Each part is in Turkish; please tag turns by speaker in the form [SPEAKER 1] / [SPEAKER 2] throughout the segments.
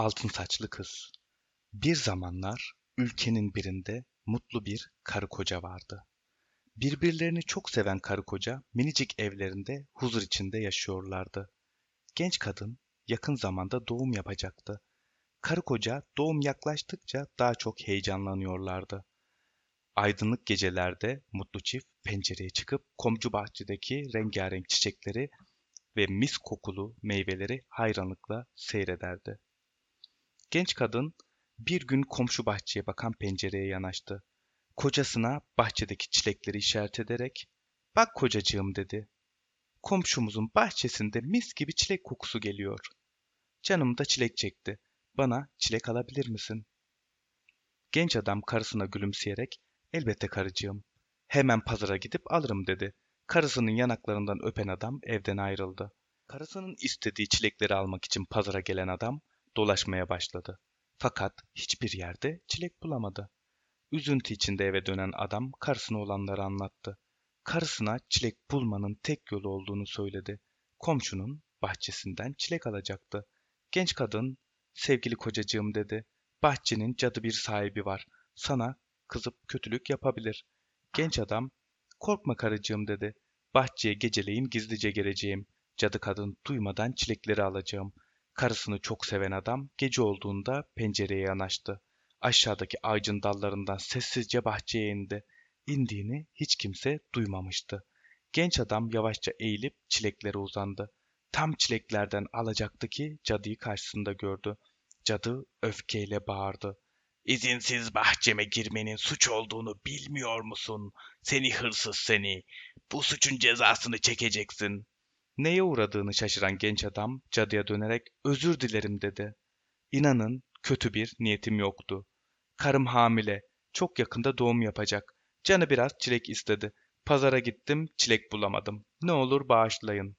[SPEAKER 1] Altın saçlı kız. Bir zamanlar ülkenin birinde mutlu bir karı koca vardı. Birbirlerini çok seven karı koca minicik evlerinde huzur içinde yaşıyorlardı. Genç kadın yakın zamanda doğum yapacaktı. Karı koca doğum yaklaştıkça daha çok heyecanlanıyorlardı. Aydınlık gecelerde mutlu çift pencereye çıkıp komcu bahçedeki rengarenk çiçekleri ve mis kokulu meyveleri hayranlıkla seyrederdi. Genç kadın bir gün komşu bahçeye bakan pencereye yanaştı. Kocasına bahçedeki çilekleri işaret ederek "Bak kocacığım" dedi. "Komşumuzun bahçesinde mis gibi çilek kokusu geliyor. Canım da çilek çekti. Bana çilek alabilir misin?" Genç adam karısına gülümseyerek "Elbette karıcığım. Hemen pazara gidip alırım." dedi. Karısının yanaklarından öpen adam evden ayrıldı. Karısının istediği çilekleri almak için pazara gelen adam dolaşmaya başladı. Fakat hiçbir yerde çilek bulamadı. Üzüntü içinde eve dönen adam karısına olanları anlattı. Karısına çilek bulmanın tek yolu olduğunu söyledi. Komşunun bahçesinden çilek alacaktı. Genç kadın, sevgili kocacığım dedi. Bahçenin cadı bir sahibi var. Sana kızıp kötülük yapabilir. Genç adam, korkma karıcığım dedi. Bahçeye geceleyin gizlice geleceğim. Cadı kadın duymadan çilekleri alacağım. Karısını çok seven adam gece olduğunda pencereye yanaştı. Aşağıdaki ağacın dallarından sessizce bahçeye indi. İndiğini hiç kimse duymamıştı. Genç adam yavaşça eğilip çileklere uzandı. Tam çileklerden alacaktı ki cadıyı karşısında gördü. Cadı öfkeyle bağırdı. İzinsiz bahçeme girmenin suç olduğunu bilmiyor musun? Seni hırsız seni. Bu suçun cezasını çekeceksin. Neye uğradığını şaşıran genç adam cadıya dönerek özür dilerim dedi. İnanın kötü bir niyetim yoktu. Karım hamile. Çok yakında doğum yapacak. Canı biraz çilek istedi. Pazara gittim, çilek bulamadım. Ne olur bağışlayın.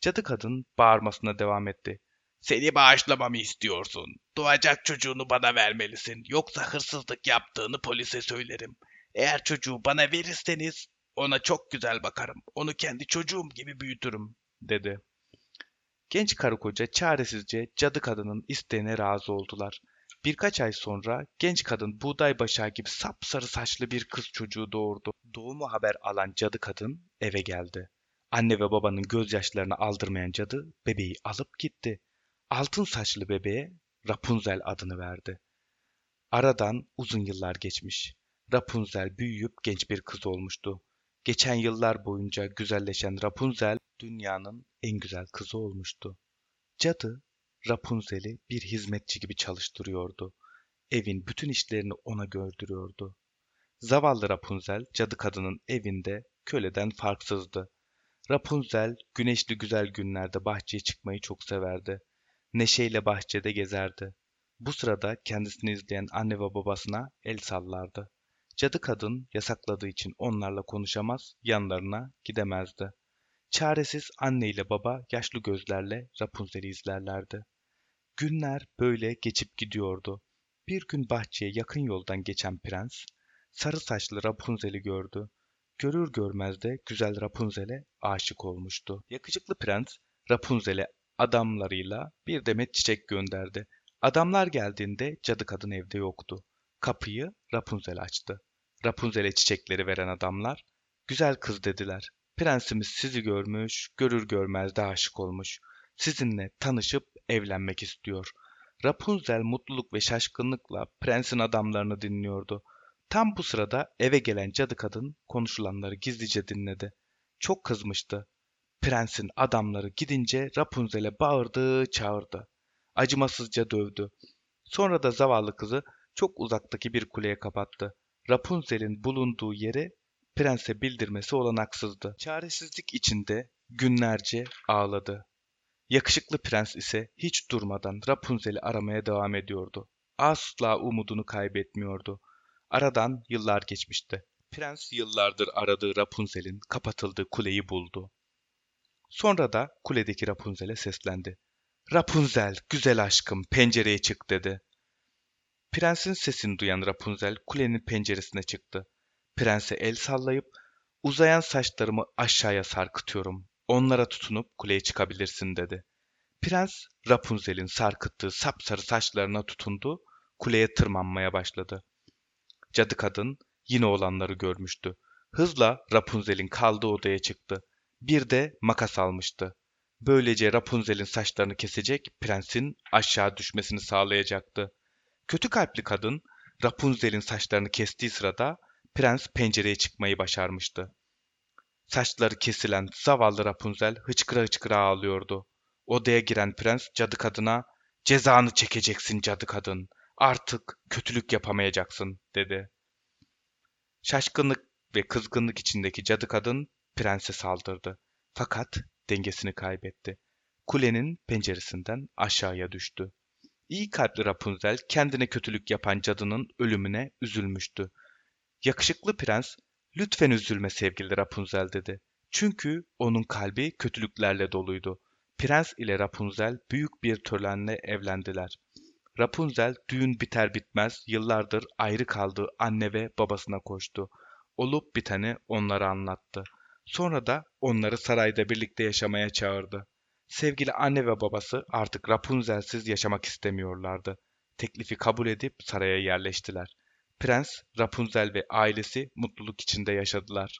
[SPEAKER 1] Cadı kadın bağırmasına devam etti. Seni bağışlamamı istiyorsun. Doğacak çocuğunu bana vermelisin. Yoksa hırsızlık yaptığını polise söylerim. Eğer çocuğu bana verirseniz ona çok güzel bakarım. Onu kendi çocuğum gibi büyütürüm, dedi. Genç karı koca çaresizce cadı kadının isteğine razı oldular. Birkaç ay sonra genç kadın buğday başağı gibi sapsarı saçlı bir kız çocuğu doğurdu. Doğumu haber alan cadı kadın eve geldi. Anne ve babanın gözyaşlarını aldırmayan cadı bebeği alıp gitti. Altın saçlı bebeğe Rapunzel adını verdi. Aradan uzun yıllar geçmiş. Rapunzel büyüyüp genç bir kız olmuştu. Geçen yıllar boyunca güzelleşen Rapunzel dünyanın en güzel kızı olmuştu. Cadı Rapunzel'i bir hizmetçi gibi çalıştırıyordu. Evin bütün işlerini ona gördürüyordu. Zavallı Rapunzel cadı kadının evinde köleden farksızdı. Rapunzel güneşli güzel günlerde bahçeye çıkmayı çok severdi. Neşeyle bahçede gezerdi. Bu sırada kendisini izleyen anne ve babasına el sallardı. Cadı kadın yasakladığı için onlarla konuşamaz, yanlarına gidemezdi. Çaresiz anne ile baba yaşlı gözlerle Rapunzel'i izlerlerdi. Günler böyle geçip gidiyordu. Bir gün bahçeye yakın yoldan geçen prens, sarı saçlı Rapunzel'i gördü. Görür görmez de güzel Rapunzel'e aşık olmuştu. Yakışıklı prens, Rapunzel'e adamlarıyla bir demet çiçek gönderdi. Adamlar geldiğinde cadı kadın evde yoktu. Kapıyı Rapunzel açtı. Rapunzel'e çiçekleri veren adamlar, güzel kız dediler. Prensimiz sizi görmüş, görür görmez de aşık olmuş. Sizinle tanışıp evlenmek istiyor. Rapunzel mutluluk ve şaşkınlıkla prensin adamlarını dinliyordu. Tam bu sırada eve gelen cadı kadın konuşulanları gizlice dinledi. Çok kızmıştı. Prensin adamları gidince Rapunzel'e bağırdı, çağırdı. Acımasızca dövdü. Sonra da zavallı kızı çok uzaktaki bir kuleye kapattı. Rapunzel'in bulunduğu yeri prense bildirmesi olanaksızdı. Çaresizlik içinde günlerce ağladı. Yakışıklı prens ise hiç durmadan Rapunzel'i aramaya devam ediyordu. Asla umudunu kaybetmiyordu. Aradan yıllar geçmişti. Prens yıllardır aradığı Rapunzel'in kapatıldığı kuleyi buldu. Sonra da kuledeki Rapunzel'e seslendi. Rapunzel, güzel aşkım, pencereye çık dedi. Prensin sesini duyan Rapunzel kulenin penceresine çıktı. Prense el sallayıp, uzayan saçlarımı aşağıya sarkıtıyorum. Onlara tutunup kuleye çıkabilirsin dedi. Prens Rapunzel'in sarkıttığı sapsarı saçlarına tutundu, kuleye tırmanmaya başladı. Cadı kadın yine olanları görmüştü. Hızla Rapunzel'in kaldığı odaya çıktı. Bir de makas almıştı. Böylece Rapunzel'in saçlarını kesecek, prensin aşağı düşmesini sağlayacaktı. Kötü kalpli kadın Rapunzel'in saçlarını kestiği sırada prens pencereye çıkmayı başarmıştı. Saçları kesilen zavallı Rapunzel hıçkıra hıçkıra ağlıyordu. Odaya giren prens cadı kadına "Cezanı çekeceksin cadı kadın. Artık kötülük yapamayacaksın." dedi. Şaşkınlık ve kızgınlık içindeki cadı kadın prense saldırdı. Fakat dengesini kaybetti. Kulenin penceresinden aşağıya düştü. İyi kalpli Rapunzel kendine kötülük yapan cadının ölümüne üzülmüştü. Yakışıklı prens, lütfen üzülme sevgili Rapunzel dedi. Çünkü onun kalbi kötülüklerle doluydu. Prens ile Rapunzel büyük bir törenle evlendiler. Rapunzel düğün biter bitmez yıllardır ayrı kaldığı anne ve babasına koştu. Olup biteni onlara anlattı. Sonra da onları sarayda birlikte yaşamaya çağırdı. Sevgili anne ve babası artık Rapunzel'siz yaşamak istemiyorlardı. Teklifi kabul edip saraya yerleştiler. Prens, Rapunzel ve ailesi mutluluk içinde yaşadılar.